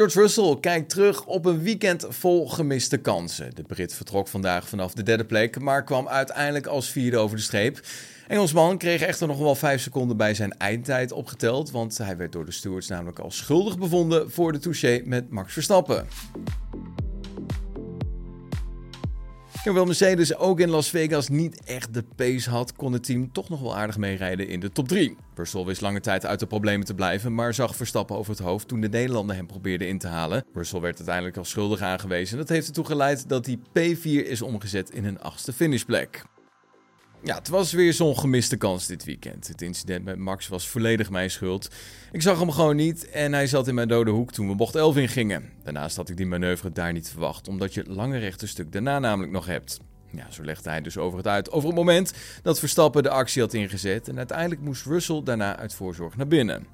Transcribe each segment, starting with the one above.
George Russell kijkt terug op een weekend vol gemiste kansen. De Brit vertrok vandaag vanaf de derde plek, maar kwam uiteindelijk als vierde over de streep. Engelsman kreeg echter nog wel vijf seconden bij zijn eindtijd opgeteld, want hij werd door de stewards namelijk als schuldig bevonden voor de touché met Max Verstappen. Hoewel Mercedes ook in Las Vegas niet echt de pace had, kon het team toch nog wel aardig meerijden in de top 3. Russell wist lange tijd uit de problemen te blijven, maar zag Verstappen over het hoofd toen de Nederlander hem probeerde in te halen. Russell werd uiteindelijk als schuldig aangewezen. Dat heeft ertoe geleid dat hij P4 is omgezet in een achtste finishplek. Ja, het was weer zo'n gemiste kans dit weekend. Het incident met Max was volledig mijn schuld. Ik zag hem gewoon niet en hij zat in mijn dode hoek toen we bocht 11 in gingen. Daarnaast had ik die manoeuvre daar niet verwacht, omdat je het lange rechte stuk daarna namelijk nog hebt. Ja, zo legde hij dus over het uit over het moment dat Verstappen de actie had ingezet en uiteindelijk moest Russell daarna uit voorzorg naar binnen.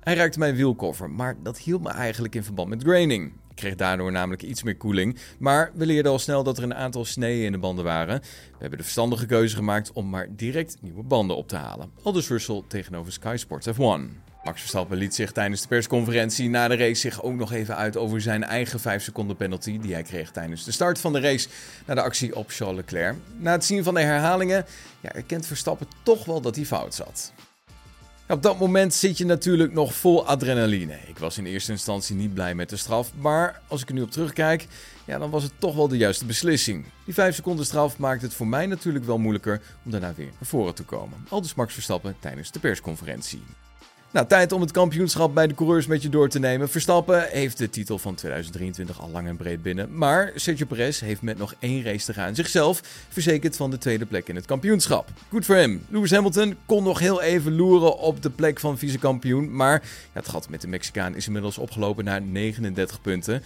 Hij raakte mijn wielkoffer, maar dat hield me eigenlijk in verband met graining. Kreeg daardoor namelijk iets meer koeling, maar we leerden al snel dat er een aantal sneeën in de banden waren. We hebben de verstandige keuze gemaakt om maar direct nieuwe banden op te halen. Aldus Russell tegenover Sky Sports F1. Max Verstappen liet zich tijdens de persconferentie na de race zich ook nog even uit over zijn eigen 5 seconden penalty die hij kreeg tijdens de start van de race na de actie op Charles Leclerc. Na het zien van de herhalingen ja, erkent Verstappen toch wel dat hij fout zat. Op dat moment zit je natuurlijk nog vol adrenaline. Ik was in eerste instantie niet blij met de straf, maar als ik er nu op terugkijk, ja, dan was het toch wel de juiste beslissing. Die 5 seconden straf maakt het voor mij natuurlijk wel moeilijker om daarna weer naar voren te komen. Aldus Max Verstappen tijdens de persconferentie. Nou, tijd om het kampioenschap bij de coureurs met je door te nemen. Verstappen heeft de titel van 2023 al lang en breed binnen. Maar Sergio Perez heeft met nog één race te gaan zichzelf verzekerd van de tweede plek in het kampioenschap. Goed voor hem. Lewis Hamilton kon nog heel even loeren op de plek van vice-kampioen. Maar het gat met de Mexicaan is inmiddels opgelopen naar 39 punten.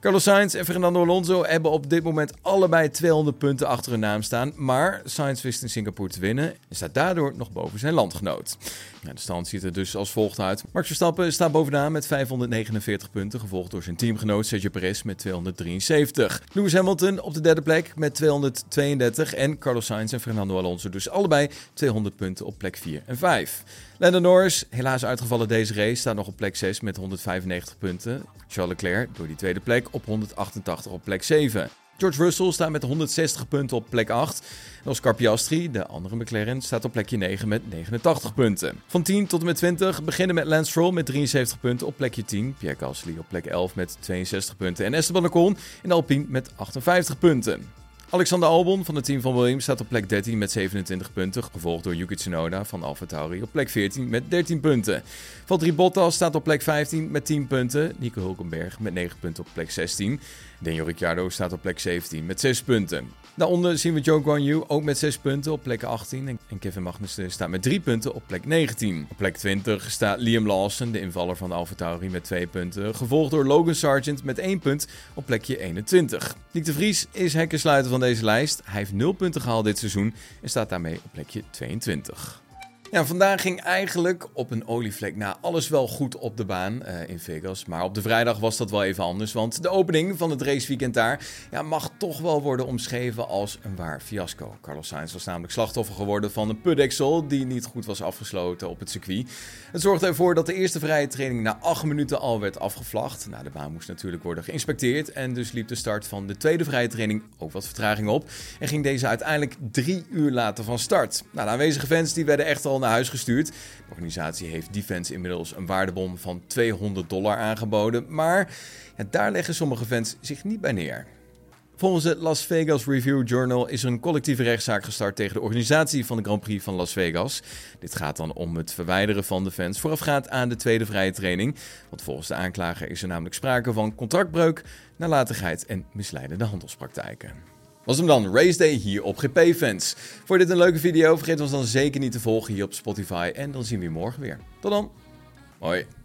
Carlos Sainz en Fernando Alonso hebben op dit moment allebei 200 punten achter hun naam staan. Maar Sainz wist in Singapore te winnen en staat daardoor nog boven zijn landgenoot. Ja, de stand ziet er dus als volgt uit. Max Verstappen staat bovenaan met 549 punten, gevolgd door zijn teamgenoot Sergio Perez met 273. Lewis Hamilton op de derde plek met 232 en Carlos Sainz en Fernando Alonso dus allebei 200 punten op plek 4 en 5. Lando Norris, helaas uitgevallen deze race, staat nog op plek 6 met 195 punten. Charles Leclerc door die tweede plek op 188 op plek 7. George Russell staat met 160 punten op plek 8. En Oscar Piastri, de andere McLaren, staat op plekje 9 met 89 punten. Van 10 tot en met 20 beginnen met Lance Stroll met 73 punten op plekje 10. Pierre Gasly op plek 11 met 62 punten. En Esteban Ocon in Alpine met 58 punten. Alexander Albon van het team van Williams staat op plek 13 met 27 punten, gevolgd door Yuki Tsunoda van AlphaTauri op plek 14 met 13 punten. Valtteri Bottas staat op plek 15 met 10 punten, Nico Hulkenberg met 9 punten op plek 16. Daniel Ricciardo staat op plek 17 met 6 punten. Daaronder zien we Joe Guan Yu ook met 6 punten op plek 18 en Kevin Magnussen staat met 3 punten op plek 19. Op plek 20 staat Liam Lawson, de invaller van AlphaTauri met 2 punten, gevolgd door Logan Sargent met 1 punt op plekje 21. Nick de Vries is hekkensluiter van deze lijst. Hij heeft 0 punten gehaald dit seizoen en staat daarmee op plekje 22. Ja, vandaag ging eigenlijk op een olievlek na alles wel goed op de baan uh, in Vegas. Maar op de vrijdag was dat wel even anders. Want de opening van het raceweekend daar ja, mag toch wel worden omschreven als een waar fiasco. Carlos Sainz was namelijk slachtoffer geworden van een putdeksel die niet goed was afgesloten op het circuit. Het zorgde ervoor dat de eerste vrije training na 8 minuten al werd afgevlacht. Nou, de baan moest natuurlijk worden geïnspecteerd. En dus liep de start van de tweede vrije training ook wat vertraging op. En ging deze uiteindelijk drie uur later van start. Nou, de aanwezige fans die werden echt al naar huis gestuurd. De organisatie heeft Defense inmiddels een waardebom van 200 dollar aangeboden, maar daar leggen sommige fans zich niet bij neer. Volgens het Las Vegas Review Journal is er een collectieve rechtszaak gestart tegen de organisatie van de Grand Prix van Las Vegas. Dit gaat dan om het verwijderen van de fans voorafgaand aan de tweede vrije training. Want volgens de aanklager is er namelijk sprake van contractbreuk, nalatigheid en misleidende handelspraktijken. Was hem dan, Race Day hier op GP Fans. Voor dit een leuke video, vergeet ons dan zeker niet te volgen hier op Spotify. En dan zien we je morgen weer. Tot dan. Hoi.